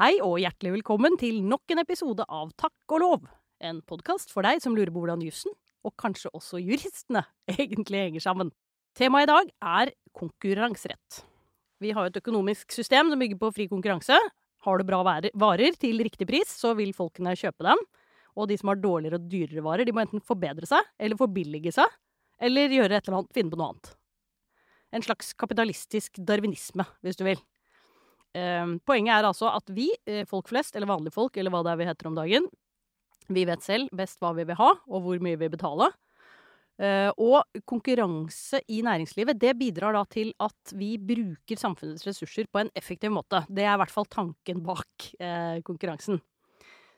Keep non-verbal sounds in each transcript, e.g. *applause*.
Hei og hjertelig velkommen til nok en episode av Takk og lov. En podkast for deg som lurer på hvordan jussen, og kanskje også juristene, *laughs* egentlig henger sammen. Temaet i dag er konkurranserett. Vi har et økonomisk system som bygger på fri konkurranse. Har du bra varer til riktig pris, så vil folkene kjøpe dem. Og de som har dårligere og dyrere varer, de må enten forbedre seg, eller forbillige seg, eller gjøre et eller annet, finne på noe annet. En slags kapitalistisk darwinisme, hvis du vil. Eh, poenget er altså at vi, eh, folk flest, eller vanlige folk, eller hva det er vi heter om dagen, vi vet selv best hva vi vil ha, og hvor mye vi vil betale. Eh, og konkurranse i næringslivet, det bidrar da til at vi bruker samfunnets ressurser på en effektiv måte. Det er i hvert fall tanken bak eh, konkurransen.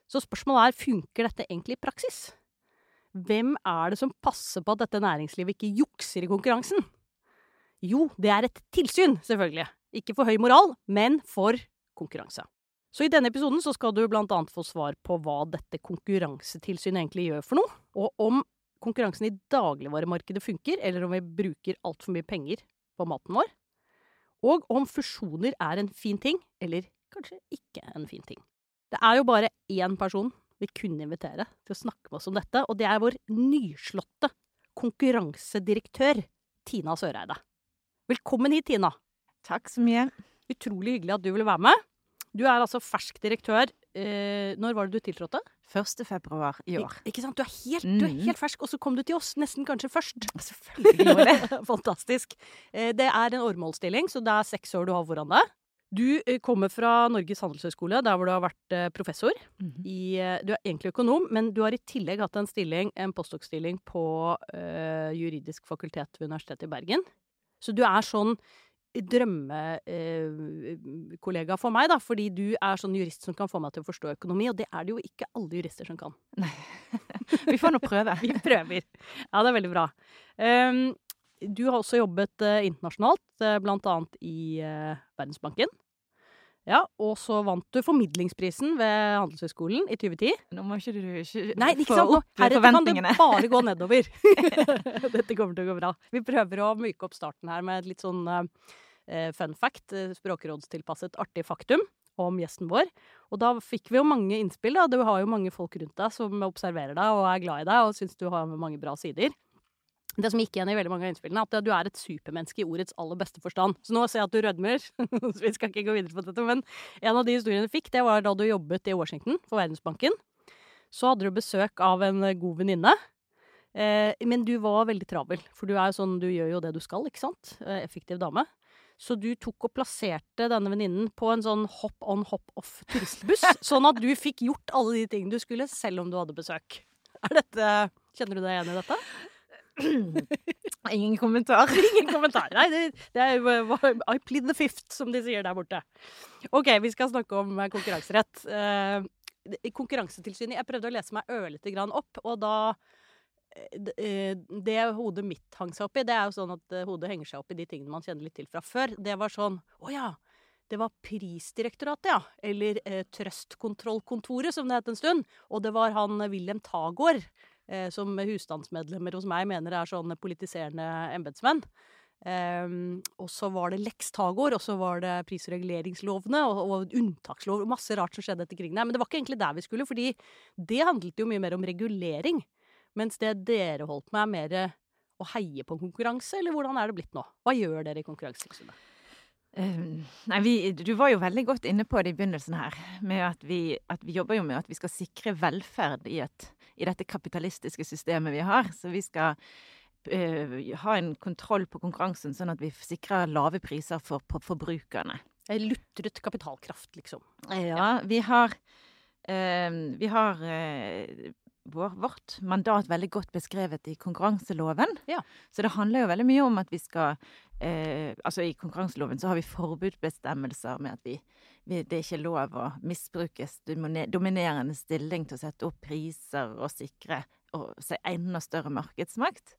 Så spørsmålet er, funker dette egentlig i praksis? Hvem er det som passer på at dette næringslivet ikke jukser i konkurransen? Jo, det er et tilsyn, selvfølgelig. Ikke for høy moral, men for konkurranse. Så i denne episoden så skal du blant annet få svar på hva dette konkurransetilsynet egentlig gjør for noe, og om konkurransen i dagligvaremarkedet funker, eller om vi bruker altfor mye penger på maten vår, og om fusjoner er en fin ting, eller kanskje ikke en fin ting. Det er jo bare én person vi kunne invitere til å snakke med oss om dette, og det er vår nyslåtte konkurransedirektør Tina Søreide. Velkommen hit, Tina. Takk så mye. Utrolig hyggelig at du ville være med. Du er altså fersk direktør. Eh, når var det du tiltrådte? 1. februar i år. Ik ikke sant? Du er, helt, du er, helt, fersk, og så kom du til oss nesten kanskje først. Selvfølgelig gjorde det. *laughs* Fantastisk. Eh, det er en åremålsstilling, så det er seks år du har foran deg. Du eh, kommer fra Norges handelshøyskole, der hvor du har vært eh, professor. Mm -hmm. I, eh, du er egentlig økonom, men du har i tillegg hatt en stilling, en postdoc-stilling på uh, juridisk fakultet ved Universitetet i Bergen. Så du er sånn drømmekollega eh, for meg, da, fordi du er sånn jurist som kan få meg til å forstå økonomi, og det er det jo ikke alle jurister som kan. Nei. *laughs* Vi får nå prøve. *laughs* Vi prøver. Ja, det er veldig bra. Um, du har også jobbet uh, internasjonalt, uh, blant annet i Verdensbanken. Ja, og så vant du formidlingsprisen ved Handelshøyskolen i 2010. Nå må ikke du ikke Nei, ikke sant? Nå, heretter kan det bare gå nedover. *laughs* Dette kommer til å gå bra. Vi prøver å myke opp starten her med et litt sånn uh, fun fact, språkrådstilpasset artig faktum om gjesten vår. Og da fikk vi jo mange innspill. da. Du har jo mange folk rundt deg som observerer deg og er glad i deg og syns du har mange bra sider det som gikk igjen i veldig mange av innspillene, er at du er et supermenneske i ordets aller beste forstand. Så nå ser jeg at du rødmer, *laughs* så vi skal ikke gå videre på dette. Men en av de historiene du fikk, det var da du jobbet i Washington for Verdensbanken. Så hadde du besøk av en god venninne. Eh, men du var veldig travel, for du er jo sånn, du gjør jo det du skal, ikke sant? Eh, effektiv dame. Så du tok og plasserte denne venninnen på en sånn hop on, hop off turistbuss, *laughs* sånn at du fikk gjort alle de tingene du skulle, selv om du hadde besøk. Er dette Kjenner du deg igjen i dette? *clears throat* Ingen kommentar. *laughs* Ingen kommentar. Nei, det, det, er I plead the fifth, som de sier der borte. OK, vi skal snakke om eh, konkurranserett. Eh, konkurransetilsynet Jeg prøvde å lese meg ørlite grann opp, og da det, eh, hodet mitt hang seg opp i, det er jo sånn at hodet henger seg opp i de tingene man kjenner litt til fra før. Det var sånn Å ja. Det var Prisdirektoratet, ja. Eller eh, Trøstkontrollkontoret, som det het en stund. Og det var han Wilhelm Tagård eh, som husstandsmedlemmer hos meg mener er sånne politiserende embetsmenn. Um, og så var det Lex Tagor, og så var det prisreguleringslovene og, og unntakslov. Masse rart som skjedde etter krigen. Men det var ikke egentlig der vi skulle, fordi det handlet jo mye mer om regulering. Mens det dere holdt med, er mer å heie på konkurranse, eller hvordan er det blitt nå? Hva gjør dere i Konkurransetilsynet? Uh, nei, vi, du var jo veldig godt inne på det i begynnelsen her. med at vi, at vi, jobber jo med at vi skal sikre velferd i, et, i dette kapitalistiske systemet vi har. Så vi skal uh, ha en kontroll på konkurransen, sånn at vi sikrer lave priser for, for forbrukerne. Lutret kapitalkraft, liksom. Ja, vi har uh, Vi har vår, vårt mandat veldig godt beskrevet i konkurranseloven. Ja. Så det handler jo veldig mye om at vi skal eh, Altså i konkurranseloven så har vi forbudsbestemmelser med at vi, vi, det er ikke lov å misbruke dominerende stilling til å sette opp priser og sikre og se enda større markedsmakt.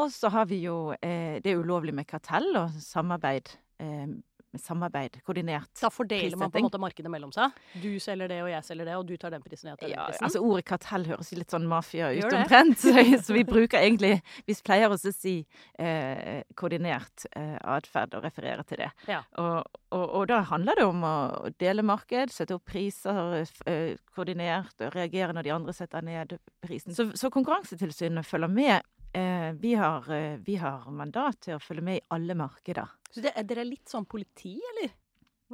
Og så har vi jo eh, Det er ulovlig med kartell og samarbeid eh, med samarbeid, koordinert Da fordeler man på en måte markedet mellom seg. Du selger det, og jeg selger det, og du tar den prisen, og jeg tar den Ja, prisen. altså Ordet kartell høres litt sånn mafia ut omtrent, *laughs* så, så vi bruker egentlig Vi pleier også å si eh, koordinert eh, atferd og referere til det. Ja. Og, og, og da handler det om å dele marked, sette opp priser eh, koordinert, og reagere når de andre setter ned prisen. Så, så Konkurransetilsynet følger med. Eh, vi, har, eh, vi har mandat til å følge med i alle markeder. Så det, er dere er litt sånn politi, eller?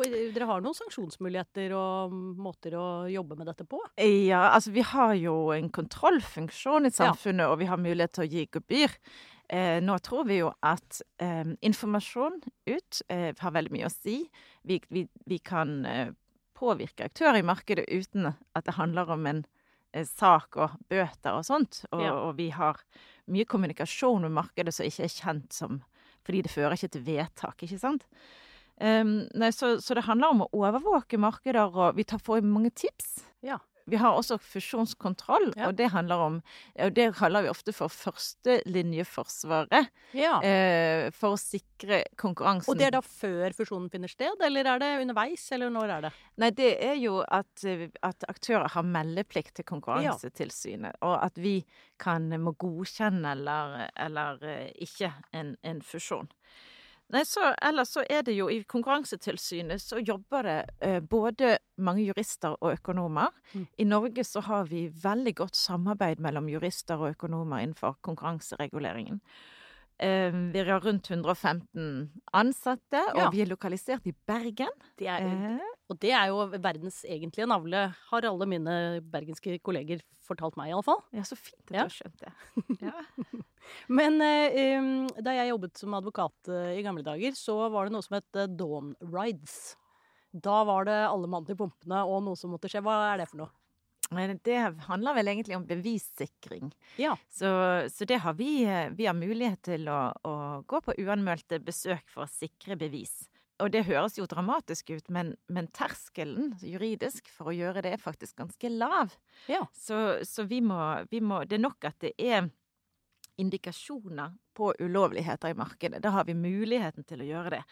Dere har noen sanksjonsmuligheter og måter å jobbe med dette på? Ja, altså vi har jo en kontrollfunksjon i Ja. samfunnet, og vi har mulighet til å gi gebyr. Eh, nå tror vi jo at eh, informasjon ut eh, har veldig mye å si. Vi, vi, vi kan eh, påvirke aktører i markedet uten at det handler om en eh, sak og bøter og sånt. Og, Ja. og vi har mye kommunikasjon med markedet som ikke er kjent som Fordi det fører ikke til vedtak, ikke sant? Um, nei, så, så det handler om å overvåke markeder, og vi tar for mange tips. Ja. Vi har også fusjonskontroll, Ja. og det handler om og Det kaller vi ofte for førstelinjeforsvaret. Ja. Eh, for å sikre konkurransen. Og det er da før fusjonen finner sted, eller er det underveis, eller når er det? Nei, det er jo at, eh, at aktører har meldeplikt til Konkurransetilsynet, og at vi kan må godkjenne eller, eller eh, ikke en, en fusjon. Nei, så, ellers så er det jo i Konkurransetilsynet så jobber det eh, både mange jurister og økonomer. Mm. I Norge så har vi veldig godt samarbeid mellom jurister og økonomer innenfor konkurransereguleringen. Eh, vi har rundt 115 ansatte, og Ja. vi er lokalisert i Bergen. Det er, Eh, og det er jo verdens egentlige navle, har alle mine bergenske kolleger fortalt meg, iallfall. Ja, så fint at du har skjønt det. *laughs* Ja. Men um, da jeg jobbet som advokat eh, i gamle dager, så var det noe som het Dawn Rides. Da var det alle mann til pumpene og noe som måtte skje. Hva er det for noe? Det handler vel egentlig om bevissikring. Ja. Så, så det har vi, eh, vi har mulighet til å, å gå på uanmeldte besøk for å sikre bevis. Og det høres jo dramatisk ut, men, men terskelen juridisk for å gjøre det er faktisk ganske lav. Ja. Så, så vi, må, vi må Det er nok at det er indikasjoner på ulovligheter i markedet. Da har vi muligheten til å gjøre det.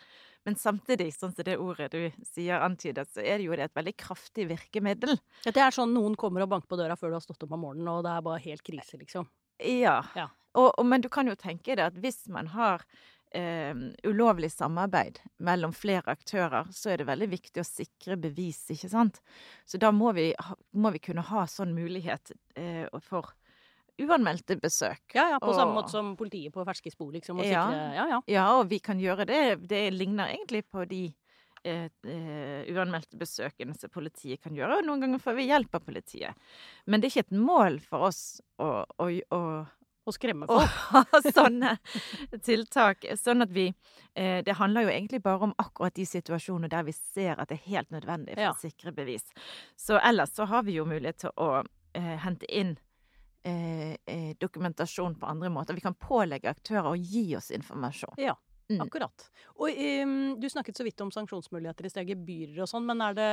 Men samtidig, sånn som det ordet du sier antydet, så er det jo et veldig kraftig virkemiddel. Ja, Det er sånn noen kommer og banker på døra før du har stått opp om morgenen, og det er bare helt krise, liksom. Ja. Ja. Og, og, men du kan jo tenke deg at hvis man har eh, ulovlig samarbeid mellom flere aktører, så er det veldig viktig å sikre bevis, ikke sant? Så da må vi, må vi kunne ha sånn mulighet eh, for uanmeldte besøk. Ja, ja, På samme måte som politiet på ferske spor, liksom. Og Ja. sikre, ja, ja. Ja, og vi kan gjøre det. Det ligner egentlig på de eh, eh, uanmeldte besøkene som politiet kan gjøre, og noen ganger får vi hjelp av politiet. Men det er ikke et mål for oss å, å, å å skremme folk. *laughs* ha sånne tiltak. Sånn at vi eh, Det handler jo egentlig bare om akkurat de situasjonene der vi ser at det er helt nødvendig for Ja. å sikre bevis. Så ellers så har vi jo mulighet til å eh, hente inn eh, eh, dokumentasjon på andre måter. Vi kan pålegge aktører å gi oss informasjon. Ja, Mm. akkurat. Og um, du snakket så vidt om sanksjonsmuligheter i sted, gebyrer og sånn, men er det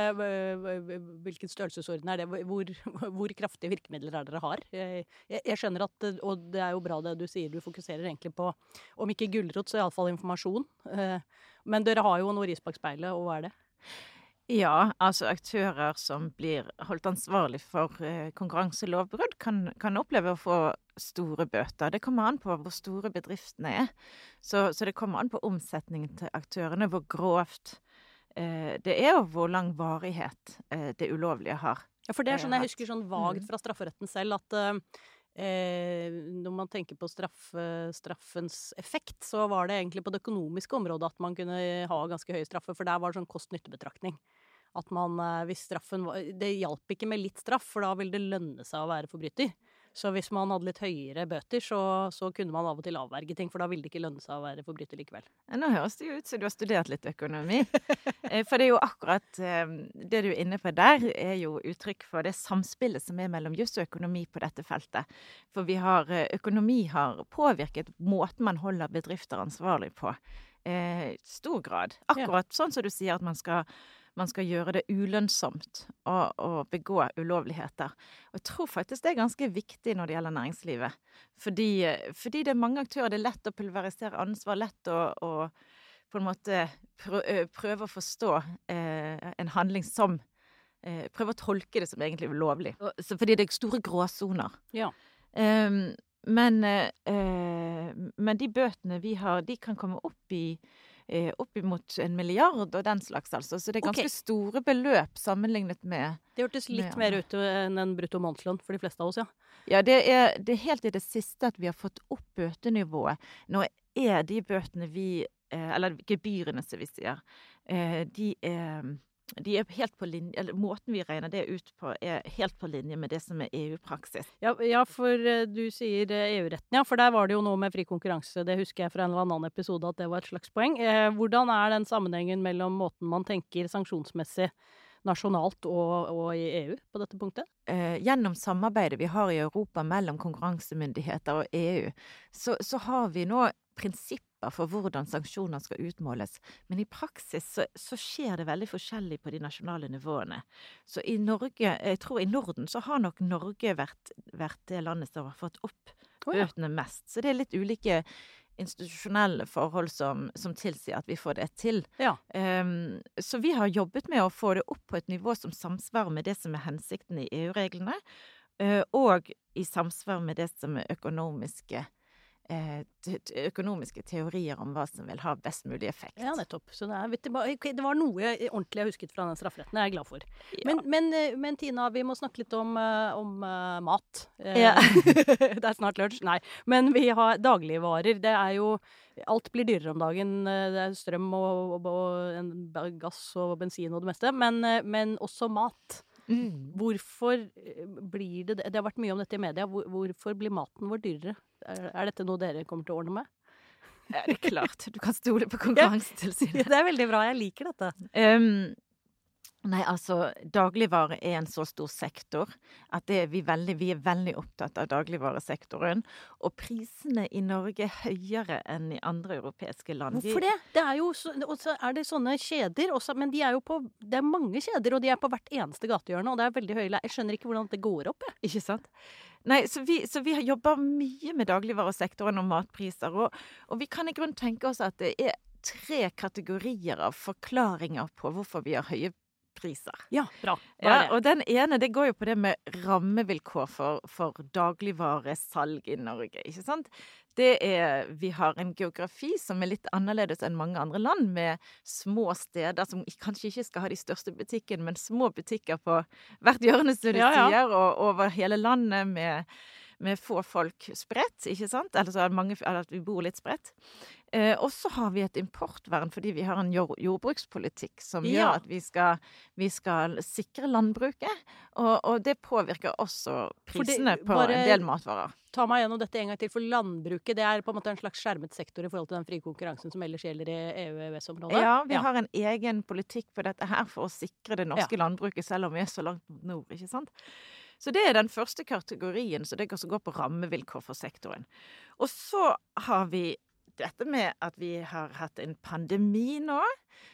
hvilken størrelsesorden er det? Hvor, *laughs* hvor kraftige virkemidler er det dere har? Jeg, jeg skjønner at, og det er jo bra det du sier, du fokuserer egentlig på, om ikke gulrot, så iallfall informasjon. Eh, Men dere har jo noe ris bak speilet, og hva er det? Ja, altså aktører som blir holdt ansvarlig for eh, konkurranselovbrudd, kan, kan oppleve å få store bøter. Det kommer an på hvor store bedriftene er. Så, så det kommer an på omsetningen til aktørene, hvor grovt eh, det er, og hvor lang varighet eh, det ulovlige har. Ja, for det er sånn jeg husker sånn vagt Mm. fra strafferetten selv at eh, eh, når man tenker på straff, straffens effekt, så var det egentlig på det økonomiske området at man kunne ha ganske høye straffer, for der var det sånn kost-nytte-betraktning. At man, eh, hvis straffen var Det hjalp ikke med litt straff, for da ville det lønne seg å være forbryter. Så hvis man hadde litt høyere bøter, så, så kunne man av og til avverge ting, for da ville det ikke lønne seg å være forbryter likevel. Nå høres det jo ut som du har studert litt økonomi. *laughs* Eh, For det er jo akkurat eh, det du er inne på der, er jo uttrykk for det samspillet som er mellom juss og økonomi på dette feltet. For vi har, økonomi har påvirket måten man holder bedrifter ansvarlig på. Eh, I stor grad. Akkurat sånn som du sier at man skal man skal gjøre det ulønnsomt å, å begå ulovligheter. Og jeg tror faktisk det er ganske viktig når det gjelder næringslivet. Fordi, fordi det er mange aktører. Det er lett å pulverisere ansvar, lett å, å på en måte prøve å forstå en handling som Prøve å tolke det som egentlig ulovlig. Fordi det er store gråsoner. Ja. Um, men, uh, men de bøtene vi har, de kan komme opp i eh, oppimot en milliard og den slags, altså. Så det er ganske okay. store beløp sammenlignet med Det hørtes litt med, mer ut enn en brutto månedslønn for de fleste av oss, ja. Ja, det er, det er, helt i det siste at vi har fått opp bøtenivået. Nå er de bøtene vi eh, Eller gebyrene, som vi sier. Eh, de er de er helt på linje, eller Måten vi regner det ut på, er helt på linje med det som er EU-praksis. Ja, ja, for uh, du sier EU-retten, ja. For der var det jo noe med fri konkurranse. Det husker jeg fra en eller annen episode at det var et slags poeng. Eh, hvordan er den sammenhengen mellom måten man tenker sanksjonsmessig nasjonalt og, og i EU på dette punktet? gjennom samarbeidet vi har i Europa mellom konkurransemyndigheter og EU, så, så har vi nå prinsipper for hvordan sanksjoner skal utmåles, men i praksis så, så, skjer det veldig forskjellig på de nasjonale nivåene. Så i Norge, jeg tror i Norden, så har nok Norge vært, vært det landet som har fått opp bøtene mest. Så det er litt ulike institusjonelle forhold som, som, tilsier at vi får det til. Ja. Um, så vi har jobbet med å få det opp på et nivå som samsvarer med det som er hensikten i EU-reglene, uh, og i samsvar med det som er økonomiske økonomiske teorier om hva som vil ha best mulig effekt. Ja, nettopp. Så det, er, det var noe ordentlig jeg husket fra den strafferetten. Jeg er glad for. Ja. Men, men, eh, men, Tina, vi må snakke litt om, eh, om mat. Ja. *laughs* det er snart lunsj. Nei. Men vi har dagligvarer. Det er jo Alt blir dyrere om dagen. Det er strøm og, og, og gass og bensin og det meste. Men, men også mat. Mm. Hvorfor eh, blir det det? Det har vært mye om dette i media. Hvorfor blir maten vår dyrere? Er, dette noe dere kommer til å ordne med? Ja, det er klart. Du kan stole på *laughs* Konkurransetilsynet. Ja, det er veldig bra. Jeg liker dette. Um, Nei, altså dagligvare er en så stor sektor at er vi, veldig, vi, er veldig opptatt av dagligvaresektoren. Og prisene i Norge er høyere enn i andre europeiske land. Hvorfor det? Det er jo så, er det sånne kjeder også, men de er jo på Det er mange kjeder, og de er på hvert eneste gatehjørne, og det er veldig høy leie. Jeg skjønner ikke hvordan det går opp, jeg. Ikke sant? Nei, så vi, så vi har jobba mye med dagligvaresektoren og matpriser, og, og vi kan i grunnen tenke oss at det er tre kategorier av forklaringer på hvorfor vi har høye priser. Ja, bra. Ja, og den ene det går jo på det med rammevilkår for, for dagligvaresalg i Norge, ikke sant. Det er Vi har en geografi som er litt annerledes enn mange andre land, med små steder som kanskje ikke skal ha de største butikkene, men små butikker på hvert hjørne, som du ja, ja. sier, og over hele landet med med få folk spredt, ikke sant? Altså mange, at vi bor litt spredt. Eh, og så har vi et importvern fordi vi har en jordbrukspolitikk som ja. gjør at vi skal, vi skal sikre landbruket. Og, og, det påvirker også prisene det, på en del matvarer. Ta meg gjennom dette en gang til. For landbruket det er på en måte en slags skjermet sektor i forhold til den frie konkurransen som ellers gjelder i EU-EØS-området? Ja, vi ja. har en egen politikk på dette her for å sikre det norske ja. landbruket, selv om vi er så langt mot nord, ikke sant. Så det er den første kategorien, så det går på rammevilkår for sektoren. Og så har vi dette med at vi har hatt en pandemi nå.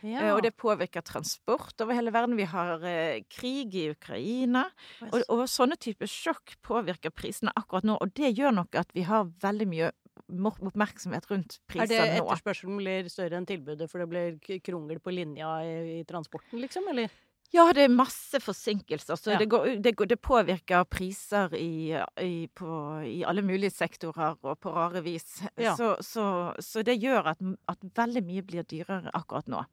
Ja. Eh, og det påvirker transport over hele verden. Vi har eh, krig i Ukraina. Og, og, sånne typer sjokk påvirker prisene akkurat nå. Og det gjør nok at vi har veldig mye oppmerksomhet rundt priser nå. Er det etterspørselen blir større enn tilbudet, for det blir krongel på linja i, i transporten, liksom? Eller? Ja, det er masse forsinkelser. Så ja. det, går, det, går, det, påvirker priser i, i, på, i, alle mulige sektorer og på rare vis. Ja. Så, så, så, det gjør at, at veldig mye blir dyrere akkurat nå.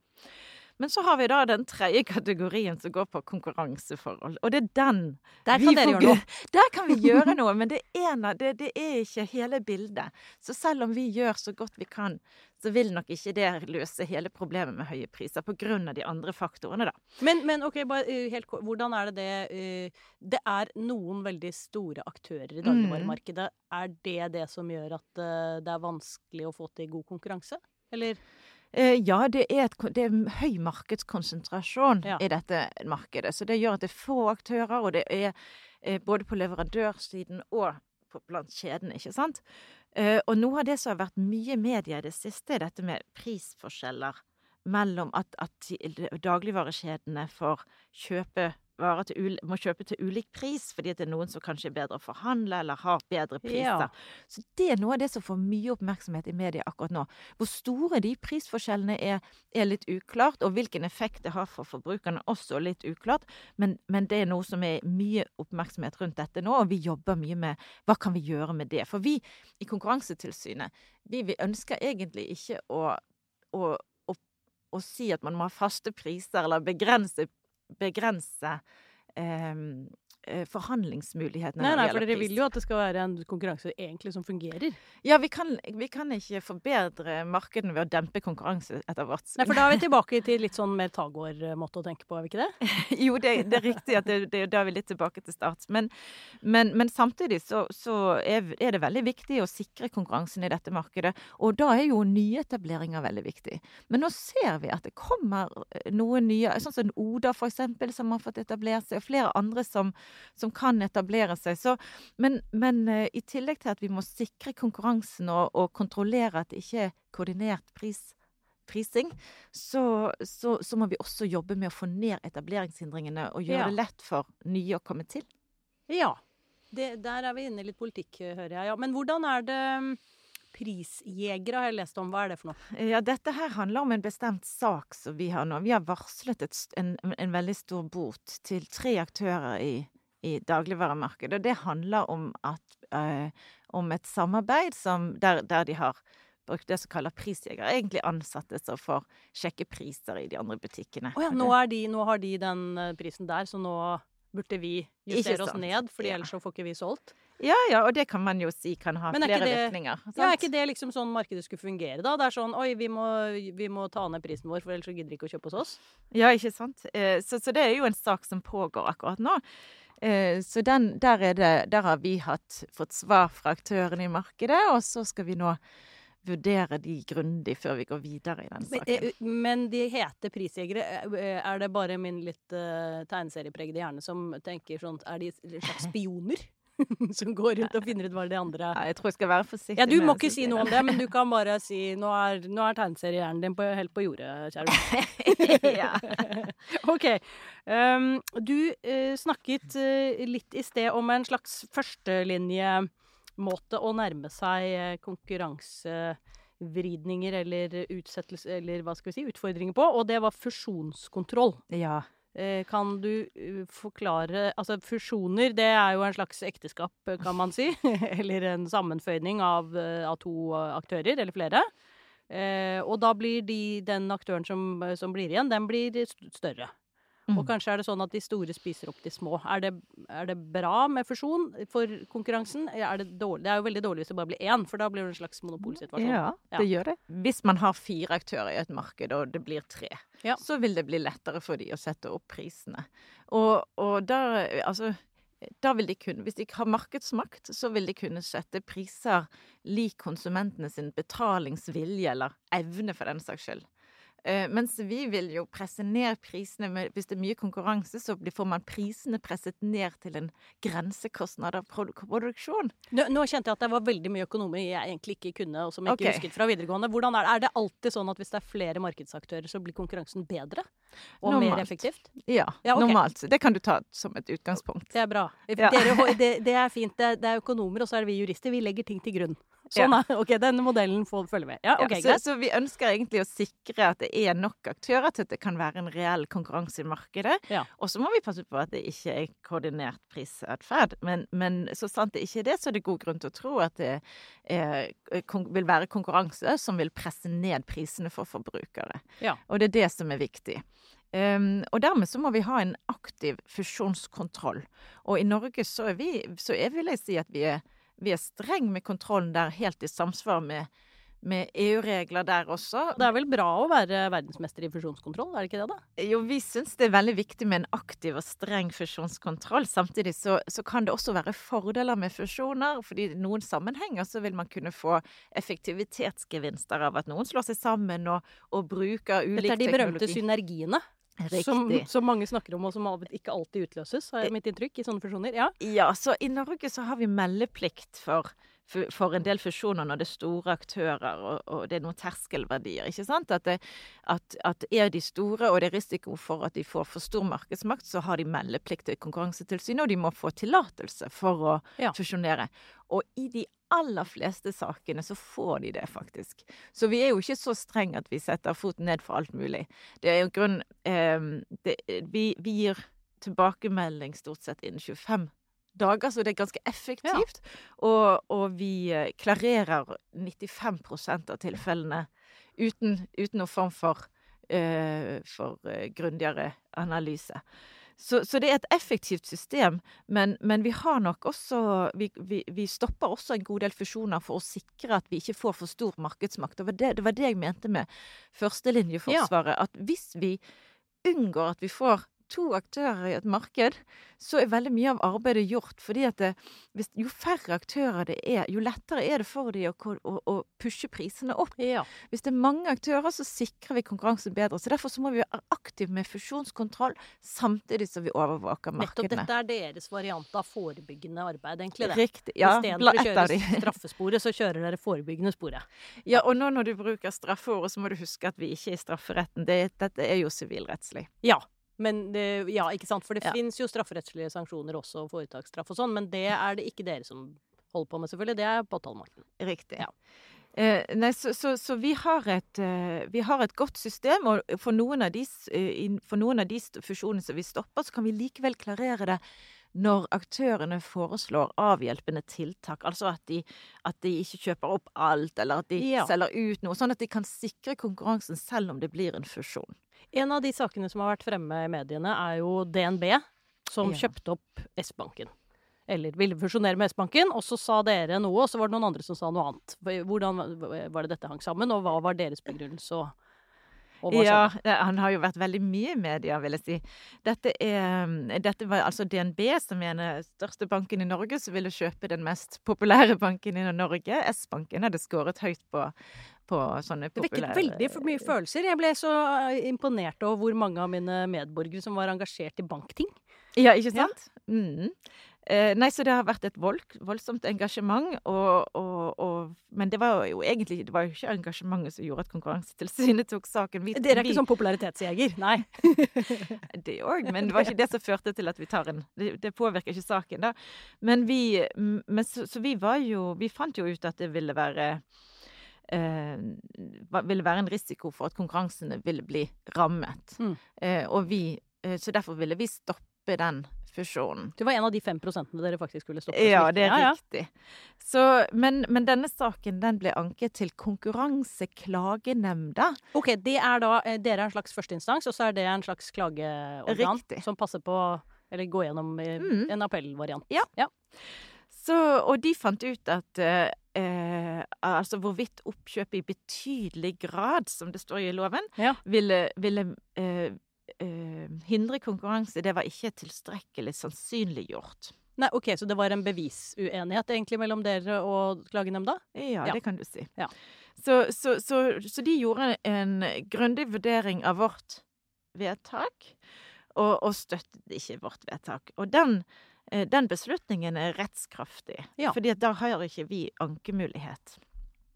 Men så har vi da den tredje kategorien som går på konkurranseforhold. Og det er den Der kan dere gjøre noe. Der kan vi gjøre noe, men det, ene, det, det, er ikke hele bildet. Så selv om vi gjør så godt vi kan, så vil nok ikke det løse hele problemet med høye priser, av de andre faktorene, da. Men, men ok, bare uh, helt kort, hvordan er det det uh, Det er noen veldig store aktører i dagligvaremarkedet. Mm. Er det det som gjør at uh, det er vanskelig å få til god konkurranse, eller? Eh, ja, det er, et, det er høy markedskonsentrasjon ja. i dette markedet. Så det gjør at det er få aktører, og det er eh, både på leverandørsiden og på, blant kjedene, ikke sant. Eh, og noe av det som har vært mye media i det siste, er dette med prisforskjeller mellom at, at dagligvarekjedene får kjøpe varer til må kjøpe til ulik pris, fordi det er noen som kanskje er bedre å forhandle eller har bedre priser. Ja. Så det er noe av det som får mye oppmerksomhet i media akkurat nå. Hvor store de prisforskjellene er, er litt uklart, og hvilken effekt det har for forbrukerne også litt uklart. Men, men, det er noe som er mye oppmerksomhet rundt dette nå, og vi jobber mye med hva kan vi gjøre med det. For vi i Konkurransetilsynet, vi, vi ønsker egentlig ikke å, å å si at man må ha faste priser eller begrense begrense eh, forhandlingsmulighetene nei, nei, for dere vil jo at det skal være en konkurranse egentlig som fungerer. Ja, vi kan, vi kan ikke forbedre markedene ved å dempe konkurranse etter vårt syn. Nei, for da er vi *laughs* tilbake til litt sånn mer Tagård-måte å tenke på, er vi ikke det? *laughs* jo, det, det, er riktig at det, det, da er vi litt tilbake til start. Men, men, men samtidig så, så er, det veldig viktig å sikre konkurransen i dette markedet. Og da er jo nyetableringer veldig viktig. Men nå ser vi at det kommer eh, noen nye, sånn som Oda eksempel, som har fått etablert seg, og flere andre som, som kan etablere seg. Så, men, men uh, i tillegg til at vi må sikre konkurransen og, og kontrollere at det ikke er koordinert pris, prising, så, så, så, må vi også jobbe med å få ned etableringshindringene og gjøre Ja. det lett for nye å komme til. Ja. Det, der er vi inne i litt politikk, hører jeg. Ja. Men hvordan er det mm, Prisjegere har jeg lest om. Hva er det for noe? Ja, dette her handler om en bestemt sak som vi har nå. Vi har varslet et, en, en veldig stor bot til tre aktører i, i dagligvaremarkedet. Og det handler om, at, eh, om et samarbeid som, der, der de har brukt det som kaller prisjegere. Egentlig ansatte som får sjekke priser i de andre butikkene. Å ja, nå, de, nå har de den eh, prisen der, så nå burde vi justere oss ned, fordi ellers så får ikke vi solgt. Ja, ja, og det kan man jo si kan ha er flere det- virkninger. Ja, Er ikke det liksom sånn markedet skulle fungere, da? Det er sånn oi, vi må, vi må ta ned prisen vår, for ellers så gidder de ikke å kjøpe hos oss. Ja, ikke sant. Eh, Så, så det er jo en sak som pågår akkurat nå. Eh, Så den, der, er det, der har vi hatt, fått svar fra aktørene i markedet, og så skal vi nå vurdere de grundig før vi går videre i den saken. Men, men de heter prisjegere. Eh, Er det bare min litt uh, tegneseriepregede hjerne som tenker sånn Er de en slags spioner? *laughs* som går rundt og finner ut hva de andre Ja, jeg tror jeg skal være forsiktig Ja, du må ikke si noe om det, men du kan bare si Nå er, nå er tegneseriehjernen din på, helt på jordet, kjære *laughs* ja. *laughs* OK. Um, du uh, snakket uh, litt i sted om en slags førstelinjemåte å nærme seg eh, konkurransevridninger eller utsettelse eller hva skal vi si, utfordringer på, og det var fusjonskontroll. ja. Eh, kan du eh, forklare Altså, fusjoner, det er jo en slags ekteskap, eh, kan man si. *laughs* eller en sammenføyning av, av to aktører, eller flere. Og da blir de, den aktøren som, som blir igjen, den blir større. Og kanskje er det sånn at de store spiser opp de små. Er det, er det bra med fusjon for konkurransen? Er det, det er jo veldig dårlig hvis det bare blir én, for da blir det en slags monopolsituasjon. Ja, Ja. det gjør det. Hvis man har fire aktører i et marked, og det blir tre, Ja. så vil det bli lettere for de å sette opp prisene. Og, og da, altså da vil de kunne, Hvis de har markedsmakt, så vil de kunne sette priser lik konsumentene sin betalingsvilje, eller evne for den saks skyld. Eh, mens vi vil jo presse ned prisene med, Hvis det er mye konkurranse, så får man prisene presset ned til en grensekostnad av produksjon. Nå, nå kjente jeg at det var veldig mye økonomi jeg egentlig ikke kunne, og som jeg ikke okay. husket fra videregående. Hvordan er det? Er det alltid sånn at hvis det er flere markedsaktører, så blir konkurransen bedre? Og mer effektivt? Ja, Ja, okay. normalt. Det kan du ta som et utgangspunkt. Det er bra. Ja. Dere, det, det er fint. Det, det er økonomer, og så er det vi jurister. Vi legger ting til grunn. Sånn er Ok, denne modellen får følge med. Ja, okay, så, så vi ønsker egentlig å sikre at det er nok aktører til at det kan være en reell konkurranse i markedet. Ja. Og så må vi passe på at det ikke er koordinert prisatferd. Men, men så sant det ikke er det, så er det god grunn til å tro at det er, vil være konkurranse som vil presse ned prisene for forbrukere. Ja. Og det er det som er viktig. Um, og dermed så må vi ha en aktiv fusjonskontroll. Og i Norge så er vi, så er, vil jeg si at vi er, vi er streng med kontrollen der, helt i samsvar med, med EU-regler der også. Det er vel bra å være verdensmester i fusjonskontroll, er det ikke det, da? Jo, vi syns det er veldig viktig med en aktiv og streng fusjonskontroll. Samtidig så, så kan det også være fordeler med fusjoner, fordi i noen sammenhenger så vil man kunne få effektivitetsgevinster av at noen slår seg sammen og, og bruker ulik Dette er de berømte teknologi. synergiene. Som, som mange snakker om, og som ikke alltid utløses, har jeg mitt inntrykk, i sånne fusjoner. Ja. Ja, så i Norge så har vi meldeplikt for for, en del fusjoner når det er store aktører og, og det er noen terskelverdier. ikke sant? At, det, at, at, er de store og det er risiko for at de får for stor markedsmakt, så har de meldeplikt til Konkurransetilsynet, og de må få tillatelse for å ja. fusjonere. Og i de aller fleste sakene så får de det, faktisk. Så vi er jo ikke så strenge at vi setter foten ned for alt mulig. Det er jo grunn eh, det, vi, vi, gir tilbakemelding stort sett innen 25 dager, så det er ganske effektivt. Ja. Og, og, vi eh, klarerer 95% av tilfellene uten, uten noen form for, uh, for uh, grundigere analyse. Så, så, det er et effektivt system, men, men vi har nok også vi, vi, vi, stopper også en god del fusjoner for å sikre at vi ikke får for stor markedsmakt. Det var det, det, var det jeg mente med førstelinjeforsvaret. Ja. At hvis vi unngår at vi får to aktører i et marked, så er veldig mye av arbeidet gjort. fordi at det, hvis, jo færre aktører det er, jo lettere er det for dem å, å, å pushe prisene opp. Ja. Hvis det er mange aktører, så sikrer vi konkurransen bedre. Så Derfor så må vi være aktive med fusjonskontroll, samtidig som vi overvåker markedene. Nettopp dette er deres variant av forebyggende arbeid, egentlig. det. Riktig, ja. Istedenfor å kjøre *laughs* straffesporet, så kjører dere forebyggende sporet. Ja, og nå når du bruker straffeordet, så må du huske at vi ikke er i strafferetten. Det, dette er jo sivilrettslig. Ja, men det, ja, ikke sant? For det ja. fins jo strafferettslige sanksjoner også, foretaksstraff og sånn, men det er det ikke dere som holder på med, selvfølgelig. Det er påtalemakten. Riktig. Ja. Eh, nei, så, så, så vi, har et, eh, vi, har et, godt system, og for noen, av de, eh, de fusjonene som vi stopper, så kan vi likevel klarere det når aktørene foreslår avhjelpende tiltak. Altså at de, at de ikke kjøper opp alt, eller at de ja. selger ut noe. Sånn at de kan sikre konkurransen selv om det blir en fusjon. En av de sakene som har vært fremme i mediene, er jo DNB, som ja. kjøpte opp S-banken. Eller ville fusjonere med S-banken, og så sa dere noe, og så var det noen andre som sa noe annet. Hvordan var det dette hang sammen, og hva var deres begrunnelse? ja, han har jo vært veldig mye i media, vil jeg si. Dette, er, dette var altså DNB, som er den største banken i Norge, som ville kjøpe den mest populære banken i Norge. S-banken hadde skåret høyt på, på sånne populære Det vekket veldig mye følelser. Jeg ble så eh, imponert over hvor mange av mine medborgere som var engasjert i bankting. Ja, ikke sant? Ja. Mm. Eh, nei, så det har vært et vold, voldsomt engasjement, og, og, og, Men det var jo egentlig det var jo ikke engasjementet som gjorde at Konkurransetilsynet tok saken. Vi, Dere er vi, ikke sånn popularitetsjeger? Nei. *laughs* det òg, men det var ikke det som førte til at vi tar en Det, det påvirker ikke saken, da. Men vi men så, så vi var jo Vi fant jo ut at det ville være ville være en risiko for at konkurransene ville bli rammet. Mm. Eh, og vi, eh, så derfor ville vi stoppe den fusjonen. Det var en av de fem prosentene dere faktisk skulle stoppe? Ja, det er ja, riktig. Så, men, men, denne saken den ble anket til Konkurranseklagenemnda. Ok, det er da, eh, Dere er en slags førsteinstans, og så er det en slags klageorgan riktig. som passer på Eller går gjennom eh, mm. en appellvariant. Ja. ja. Så, og de fant ut at eh, eh, altså hvorvidt oppkjøpet i betydelig grad, som det står i loven, ja. ville, ville eh, eh, hindre konkurranse. Det var ikke tilstrekkelig sannsynliggjort. Nei, ok, Så det var en bevisuenighet egentlig mellom dere og klagenemnda? Ja, ja. det kan du si. Ja. Så, så, så, så, de gjorde en grundig vurdering av vårt vedtak, og, og støttet ikke vårt vedtak. Og den Eh, den beslutningen er rettskraftig. Ja. fordi da har ikke vi ankemulighet.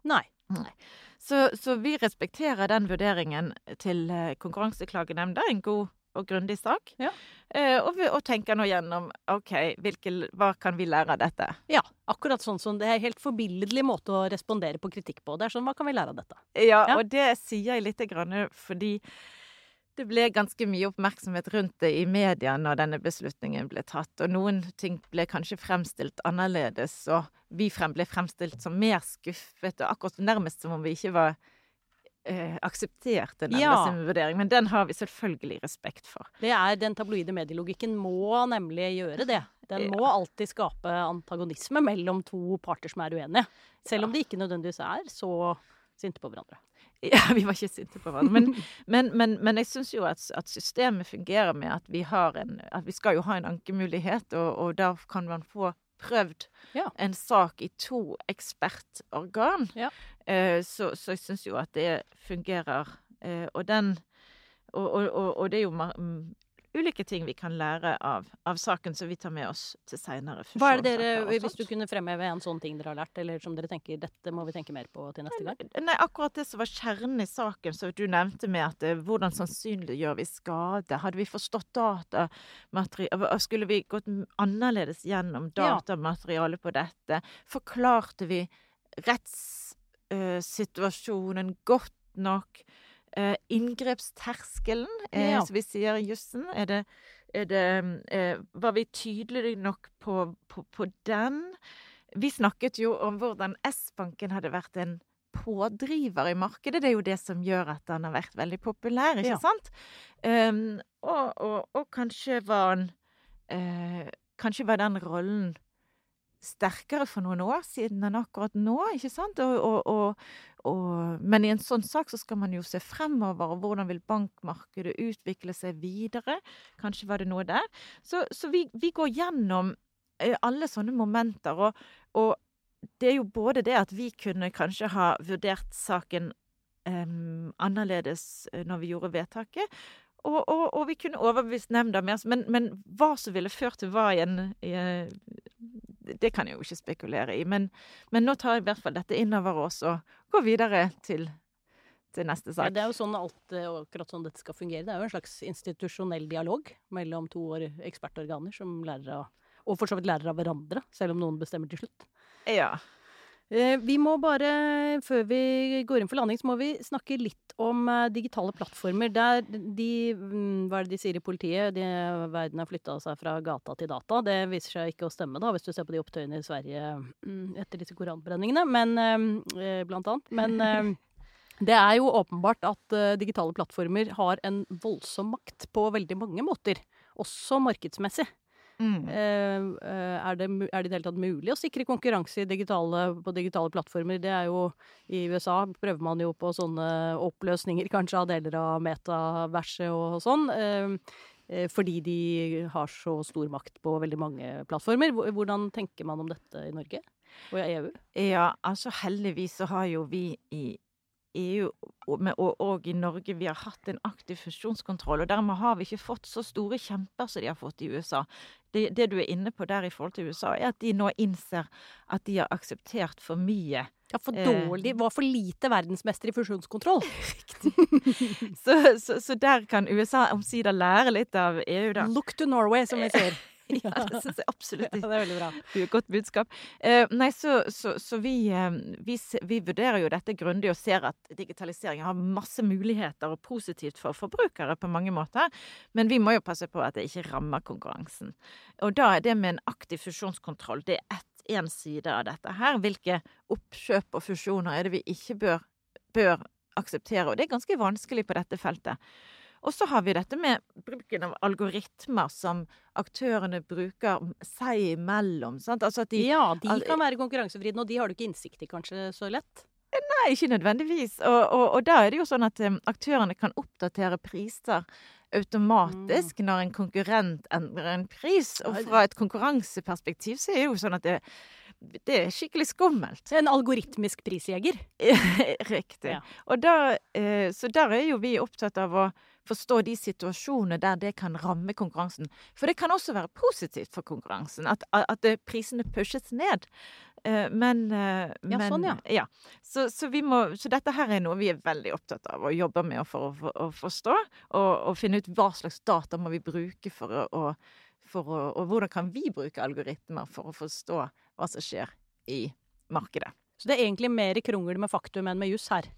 Nei. Nei. Så, så, vi respekterer den vurderingen til eh, Konkurranseklagenemnda. En god og grundig sak. Ja. Eh, og, og, tenker nå gjennom OK, hvilke, hva kan vi lære av dette? Ja, akkurat sånn som det er helt forbilledlig måte å respondere på kritikk på. Det er sånn, hva kan vi lære av dette? Ja, ja. og det sier jeg lite grann fordi det ble ganske mye oppmerksomhet rundt det i media når denne beslutningen ble tatt, og noen ting ble kanskje fremstilt annerledes, og vi ble fremstilt som mer skuffet, og akkurat nærmest som om vi ikke var eh, aksepterte den ja. vurdering. Men den har vi selvfølgelig respekt for. Det er Den tabloide medielogikken må nemlig gjøre det. Den må alltid skape antagonisme mellom to parter som er uenige. Selv om de ikke nødvendigvis er så sinte på hverandre. *laughs* Ja, vi var ikke sinte på hverandre. Men, *laughs* men, men, men jeg syns jo at, at, systemet fungerer med at vi har en At vi skal jo ha en ankemulighet, og, og da kan man få prøvd ja. en sak i to ekspertorgan. Ja. Eh, så, så, jeg syns jo at det fungerer. Eh, og den og, og, og, det er jo ulike ting vi kan lære av, av saken, som vi tar med oss til seinere Hva er det dere, Hvis du kunne fremheve en sånn ting dere har lært, eller som dere tenker dette må vi tenke mer på til neste gang? Nei, akkurat det som var kjernen i saken, som du nevnte med at eh, hvordan sannsynliggjør vi skade? Hadde vi forstått datamateriale Skulle vi gått annerledes gjennom datamaterialet på dette? Forklarte vi rettssituasjonen uh, godt nok? Uh, inngrepsterskelen, eh, ja. som vi sier i jussen, er det, er det eh, Var vi tydelige nok på, på, på, den? Vi snakket jo om hvordan S-banken hadde vært en pådriver i markedet. Det er jo det som gjør at den har vært veldig populær, ikke ja. sant? Um, og, og, og, kanskje var han Kanskje var den rollen sterkere for noen år siden enn akkurat nå, ikke sant? Og, og, og, men i en sånn sak så skal man jo se fremover, og hvordan vil bankmarkedet utvikle seg videre? Kanskje var det noe der. Så, så vi, vi, går gjennom eh, alle sånne momenter, og, og, det er jo både det at vi kunne kanskje ha vurdert saken annerledes eh, når vi gjorde vedtaket, og, og, og, vi kunne overbevist nemnda mer. Men, men, hva som ville ført til hva i en, i, det kan jeg jo ikke spekulere i. Men, men nå tar jeg i hvert fall dette innover oss og går videre til, til neste sak. Ja, det er jo sånn alt, eh, akkurat sånn dette skal fungere. Det er jo en slags institusjonell dialog mellom to ekspertorganer som lærer av Og for så vidt lærer av hverandre, selv om noen bestemmer til slutt. Ja. Eh, vi må bare, før vi går inn for landing, så må vi snakke litt om eh, digitale plattformer. Der de, mm, hva er det de sier i politiet? De, verden har flytta seg fra gata til data. Det viser seg ikke å stemme, da, hvis du ser på de opptøyene i Sverige mm, etter disse koranbrenningene, men, eh, blant annet. Men det er jo åpenbart at digitale plattformer har en voldsom makt på veldig mange måter. Også markedsmessig. Mm. Eh, eh, er, det, er det i det hele tatt mulig å sikre konkurranse digitale, på digitale plattformer? Det er jo I USA prøver man jo på sånne oppløsninger *laughs* kanskje av deler av metaverset og sånn. Eh, fordi de har så stor makt på veldig mange plattformer. Hvordan tenker man om dette i Norge og i EU? Ja, altså heldigvis så har jo vi i EU og, og, i Norge vi har hatt en aktiv fusjonskontroll. og Dermed har vi ikke fått så store kjemper som de har fått i USA. Det, det, du er inne på der i forhold til USA, er at de nå innser at de har akseptert for mye. Ja, for dårlig. Eh, var for lite verdensmester i fusjonskontroll. Riktig. *laughs* så, så, så, der kan USA omsider lære litt av EU, da. Look to Norway, som vi sier. *laughs* ja, det syns jeg absolutt. Ja, det er veldig bra. Du har godt budskap. Eh, nei, så, så, så vi, eh, vi, vi, vurderer jo dette grundig og ser at digitalisering har masse muligheter og positivt for forbrukere på mange måter. Men vi må jo passe på at det ikke rammer konkurransen. Og da er det med en aktiv fusjonskontroll det er ett én side av dette her. Hvilke oppkjøp og fusjoner er det vi ikke bør, bør akseptere? Og det er ganske vanskelig på dette feltet. Og så har vi dette med bruken av algoritmer som aktørene bruker seg imellom. Altså de, ja, de kan være konkurransevridende, og de har du ikke innsikt i kanskje så lett? Nei, ikke nødvendigvis. Og, og, og da er det jo sånn at um, aktørene kan oppdatere priser automatisk mm. når en konkurrent endrer en pris. Og fra et konkurranseperspektiv så er det jo sånn at det det er skikkelig skummelt. En algoritmisk prisjeger. *laughs* Riktig. Ja. Da, eh, så der er jo vi opptatt av å forstå de situasjonene der det kan ramme konkurransen. For det kan også være positivt for konkurransen, at, at prisene pushes ned. Men, men, eh, ja, sånn, ja. ja. Så, så, må, så, dette her er noe vi er veldig opptatt av og jobber med for å, for, å forstå. Og, og, finne ut hva slags data må vi bruke for å, for å Og hvordan kan vi bruke algoritmer for å forstå hva som skjer i markedet. Så det er egentlig mer krongel med faktum enn med juss her?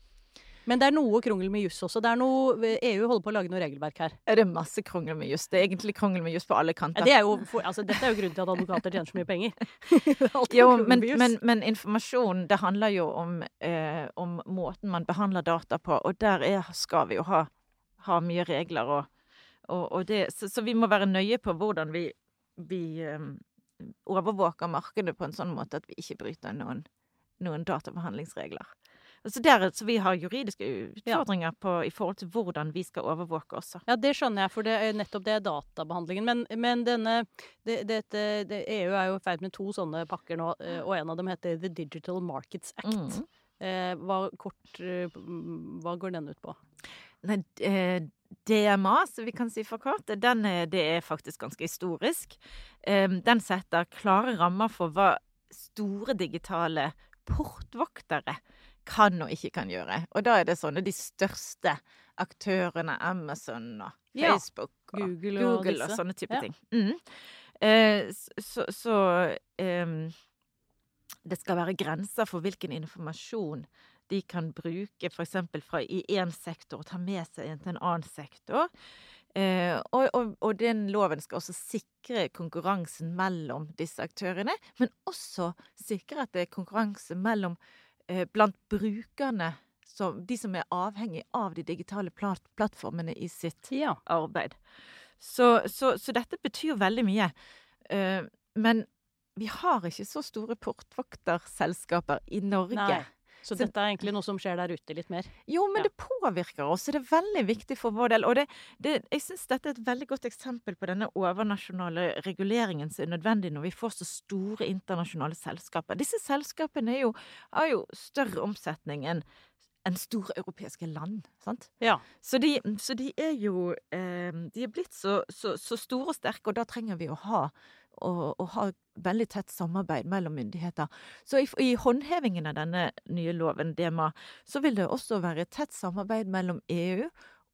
Men det er noe krongel med juss også. Det er noe, EU holder på å lage noe regelverk her. Er det masse krongel med juss? Det er egentlig krongel med juss på alle kanter. Ja, det er jo, for, altså, dette er jo grunnen til at advokater tjener så mye penger. *laughs* jo, men, men, men, informasjon, det handler jo om, eh, om, måten man behandler data på, og der er, skal vi jo ha, ha mye regler. Og, og, og det, så, så, vi må være nøye på hvordan vi, vi eh, overvåker markedet på en sånn måte at vi ikke bryter noen, noen databehandlingsregler. Så, der, så vi har juridiske utfordringer på, i forhold til hvordan vi skal overvåke også. Ja, det skjønner jeg, for det er nettopp det er databehandlingen. Men, men denne det, dette, det, EU er jo i ferd med to sånne pakker nå, eh, og en av dem heter The Digital Markets Act. Mm. Eh, hva, kort, eh, hva går den ut på? Nei, eh, DMA, som vi kan si for kort, den er, det er faktisk ganske historisk. Um, den setter klare rammer for hva store digitale portvoktere kan og ikke kan gjøre. Og da er det sånne de største aktørene, Amazon og Facebook og Google Google, og og, sånne type Ja. ting. Mm. Eh, så så eh, det skal være grenser for hvilken informasjon de kan bruke f.eks. fra i én sektor og ta med seg til en annen sektor. Eh, og, og, og den loven skal også sikre konkurransen mellom disse aktørene, men også sikre at det er konkurranse mellom eh, blant brukerne, som, de som er avhengig av de digitale plat plattformene i sitt Ja. arbeid. Så, så, så dette betyr veldig mye. Eh, men vi har ikke så store portvokterselskaper i Norge. Nei. Så Så- dette er egentlig noe som skjer der ute litt mer. Jo, men Ja. det påvirker oss, det er veldig viktig for vår del. Og det, det, jeg syns dette er et veldig godt eksempel på denne overnasjonale reguleringen som er nødvendig når vi får så store internasjonale selskaper. Disse selskapene jo, har jo større omsetning enn enn store europeiske land. sant? Ja. Så de, så de er jo eh, De er blitt så, så, så store og sterke, og da trenger vi å ha, å, å ha veldig tett samarbeid mellom myndigheter. Så i, i håndhevingen av denne nye loven, DMA, så vil det også være tett samarbeid mellom EU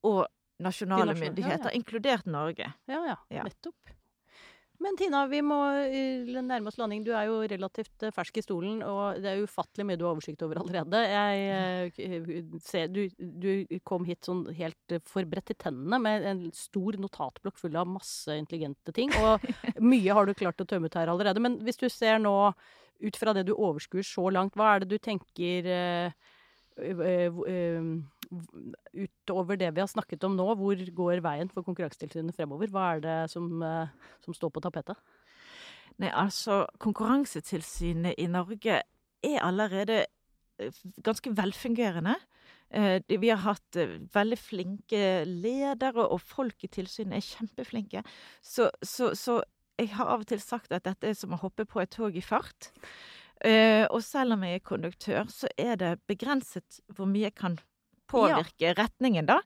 og nasjonale nasjonale, ja, myndigheter, ja. inkludert Norge. Ja, ja, Ja. nettopp. Men Tina, vi må eh, nærme oss landing. Du er jo relativt eh, fersk i stolen, og det er ufattelig mye du har oversikt over allerede. Jeg eh, ser, du, du kom hit sånn helt eh, forberedt i tennene med en stor notatblokk full av masse intelligente ting. Og *laughs* mye har du klart å tømme ut her allerede. Men hvis du ser nå, ut fra det du overskuer så langt, hva er det du tenker øh, øh, eh, utover det vi har snakket om nå, hvor går veien for Konkurransetilsynet fremover? Hva er det som, eh, som står på tapetet? Nei, altså, Konkurransetilsynet i Norge er allerede eh, ganske velfungerende. Eh, Vi har hatt veldig flinke ledere, og folk i tilsynet er kjempeflinke. Så, så, så jeg har av og til sagt at dette er som å hoppe på et tog i fart. Og selv om jeg er konduktør, så er det begrenset hvor mye jeg kan påvirke retningen, da.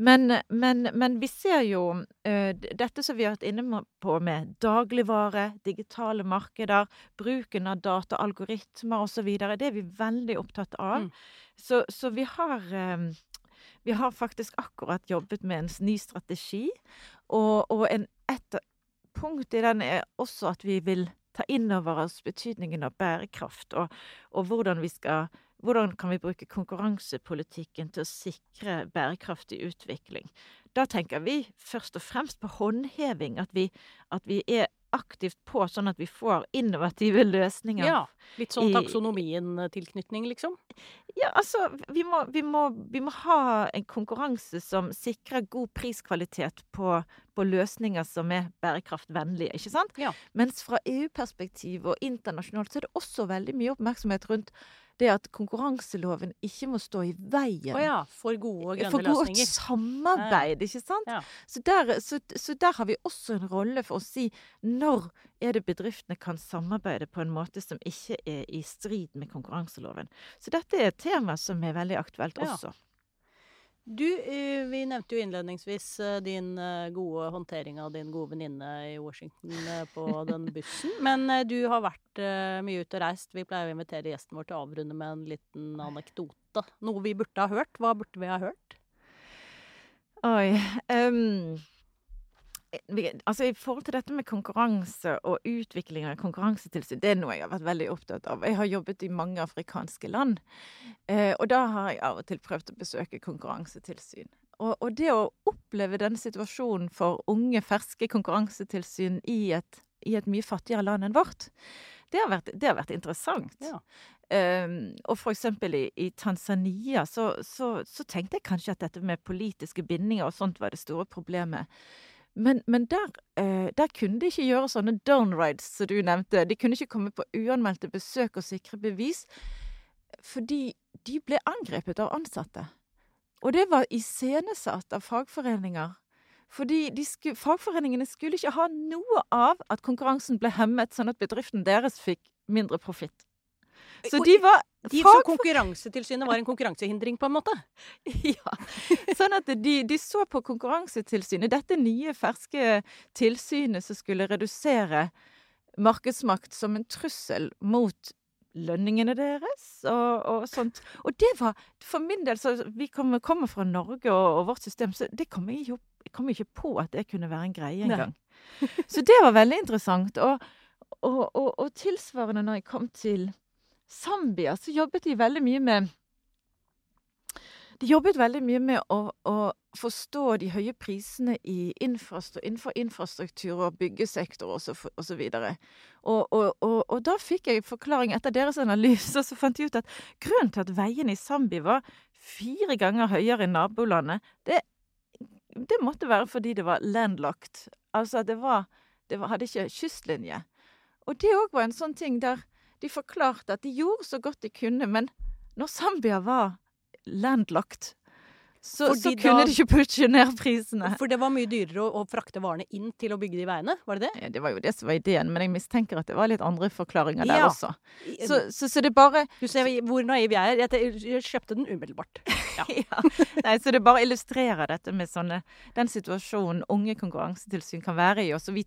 Men, men, men vi ser jo uh, dette som vi har vært inne på med dagligvare, digitale markeder, bruken av data, algoritmer osv. Det er vi veldig opptatt av. Mm. Så, så vi har um, vi har faktisk akkurat jobbet med en ny strategi, og, og en, et punkt i den er også at vi vil ta inn over oss betydningen av bærekraft, og, og hvordan vi skal hvordan kan vi bruke konkurransepolitikken til å sikre bærekraftig utvikling? Da tenker vi først og fremst på håndheving, at vi, at vi er aktivt på sånn at vi får innovative løsninger. Ja, litt sånn taksonomien-tilknytning, liksom? Ja, altså, vi må, vi, må, vi må ha en konkurranse som sikrer god priskvalitet på, på løsninger som er bærekraftvennlige, ikke sant? Ja. Mens fra EU-perspektiv og internasjonalt så er det også veldig mye oppmerksomhet rundt det at konkurranseloven ikke må stå i veien. Oh ja, for gode og grønne For gode løsninger. samarbeid, ikke sant? Ja. Så, der, så, så der har vi også en rolle for å si når er det bedriftene kan samarbeide på en måte som ikke er i strid med konkurranseloven. Så dette er et tema som er veldig aktuelt Ja. også. Du, eh, vi nevnte jo innledningsvis eh, din eh, gode håndtering av din gode venninne i Washington på *laughs* den bussen. Men du har vært mye ute og reist. Vi pleier å invitere gjesten vår til å avrunde med en liten anekdote. Noe vi burde ha hørt. Hva burde vi ha hørt? Oi. vi, altså I forhold til dette med konkurranse og utvikling av konkurransetilsyn, det er noe jeg har vært veldig opptatt av. Jeg har jobbet i mange afrikanske land, eh, og da har jeg av og til prøvd å besøke konkurransetilsyn. Og, og det å oppleve denne situasjonen for unge, ferske konkurransetilsyn i et, i et mye fattigere land enn vårt, det har vært, det har vært interessant. Ja. Um, og for eksempel i, i Tanzania så, så, så tenkte jeg kanskje at dette med politiske bindinger og sånt var det store problemet. Men, men der, eh, der kunne de ikke gjøre sånne downrides som du nevnte. De kunne ikke komme på uanmeldte besøk og sikre bevis, fordi de ble angrepet av ansatte. Og det var iscenesatt av fagforeninger. Fordi de sku, fagforeningene skulle ikke ha noe av at konkurransen ble hemmet, sånn at bedriften deres fikk mindre profitt. Så de var de. Så Konkurransetilsynet var en konkurransehindring, på en måte? *laughs* Ja. Sånn at de, de, så på Konkurransetilsynet, dette nye, ferske tilsynet som skulle redusere markedsmakt, som en trussel mot lønningene deres og, og, sånt. Og det var For min del, så Vi kommer, kommer fra Norge og, og, vårt system, så det kom jeg, jo, jeg kom ikke på at det kunne være en greie engang. så det var veldig interessant. Og, og, tilsvarende når jeg kom til Zambia, så jobbet de veldig mye med De jobbet veldig mye med å, å forstå de høye prisene infrastruktur, innenfor infrastruktur og byggesektor og så, og så. Og, og, og, og, da fikk jeg forklaring etter deres analyse, så fant jeg ut at grunnen til at veiene i Zambia var fire ganger høyere enn nabolandet, det, det måtte være fordi det var landlocked. Altså det var Det var, hadde ikke kystlinje. Og det òg var en sånn ting der de forklarte at de gjorde så godt de kunne, men når Zambia var landlocked, så, så kunne da, de ikke pushe ned prisene. For det var mye dyrere å, å, frakte varene inn til å bygge de veiene? Var det det? Ja, det var jo det som var ideen, men jeg mistenker at det var litt andre forklaringer der også. Så, så, så, det bare Du ser hvor naiv jeg er. Jeg, jeg kjøpte den umiddelbart. *laughs* Ja. ja. Nei, så det bare illustrerer dette med sånne Den situasjonen unge konkurransetilsyn kan være i, og så vi,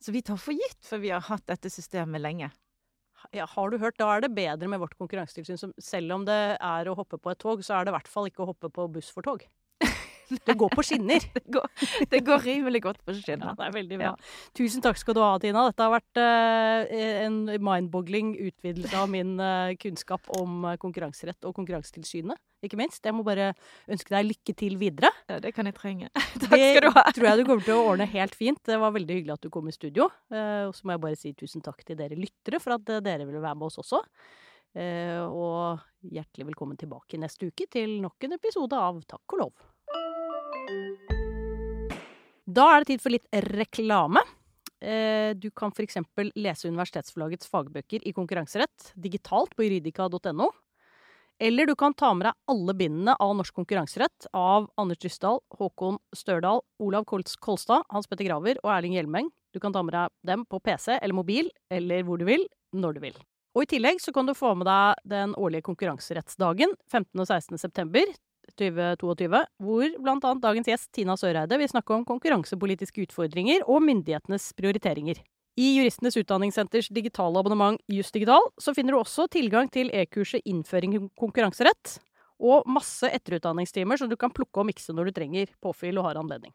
så vi tar for gitt, for vi har hatt dette systemet lenge ja, har du hørt, da er det bedre med vårt konkurransetilsyn. Som, selv om det er å hoppe på et tog, så er det i hvert fall ikke å hoppe på buss for tog. *laughs* Det går på skinner. *laughs* det, går, det, går, rimelig godt på skinner. Ja, det er veldig bra. Ja. Tusen takk skal du ha, Tina. Dette har vært uh, en mind-boggling utvidelse av min uh, kunnskap om uh, konkurranserett og Konkurransetilsynet, ikke minst. Jeg må bare ønske deg lykke til videre. Ja, det kan jeg trenge. *laughs* takk skal du ha. Det tror jeg du kommer til å ordne helt fint. Det var veldig hyggelig at du kom i studio. og så må jeg bare si tusen takk til dere lyttere for at dere ville være med oss også. og hjertelig velkommen tilbake neste uke til nok en episode av Takk og lov. Da er det tid for litt reklame. Eh, du kan f.eks. lese Universitetsforlagets fagbøker i konkurranserett digitalt på juridika.no. Eller du kan ta med deg alle bindene av norsk konkurranserett av Anders Dysdal, Håkon Størdal, Olav Kolstad, Hans Petter Graver og Erling Hjelmeng. Du kan ta med deg dem på PC eller mobil, eller hvor du vil, når du vil. Og i tillegg så kan du få med deg den årlige konkurranserettsdagen 15. og 16. september 2022, hvor bl.a. dagens gjest Tina Søreide vil snakke om konkurransepolitiske utfordringer og myndighetenes prioriteringer. I Juristenes utdanningssenters digitale abonnement Justdigital så finner du også tilgang til e-kurset Innføring i konkurranserett, og masse etterutdanningstimer som du kan plukke og mikse når du trenger påfyll og har anledning.